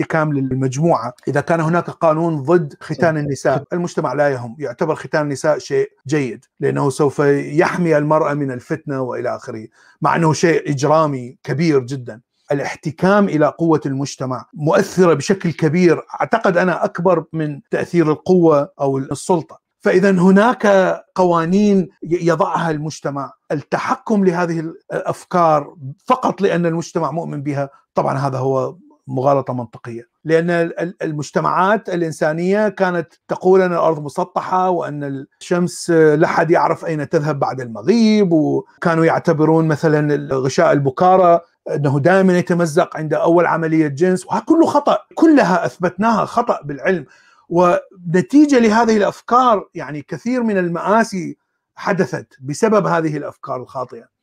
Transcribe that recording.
احتكام للمجموعة، إذا كان هناك قانون ضد ختان النساء، المجتمع لا يهم، يعتبر ختان النساء شيء جيد لأنه سوف يحمي المرأة من الفتنة وإلى آخره، مع أنه شيء إجرامي كبير جدا. الاحتكام إلى قوة المجتمع مؤثرة بشكل كبير أعتقد أنا أكبر من تأثير القوة أو السلطة. فإذا هناك قوانين يضعها المجتمع. التحكم لهذه الأفكار فقط لأن المجتمع مؤمن بها طبعا هذا هو مغالطة منطقية. لأن المجتمعات الإنسانية كانت تقول أن الأرض مسطحة وأن الشمس لا أحد يعرف أين تذهب بعد المغيب وكانوا يعتبرون مثلا غشاء البكارة أنه دائما يتمزق عند أول عملية جنس. وهذا كله خطأ كلها أثبتناها خطأ بالعلم. ونتيجة لهذه الأفكار يعني كثير من المآسي حدثت بسبب هذه الأفكار الخاطئة.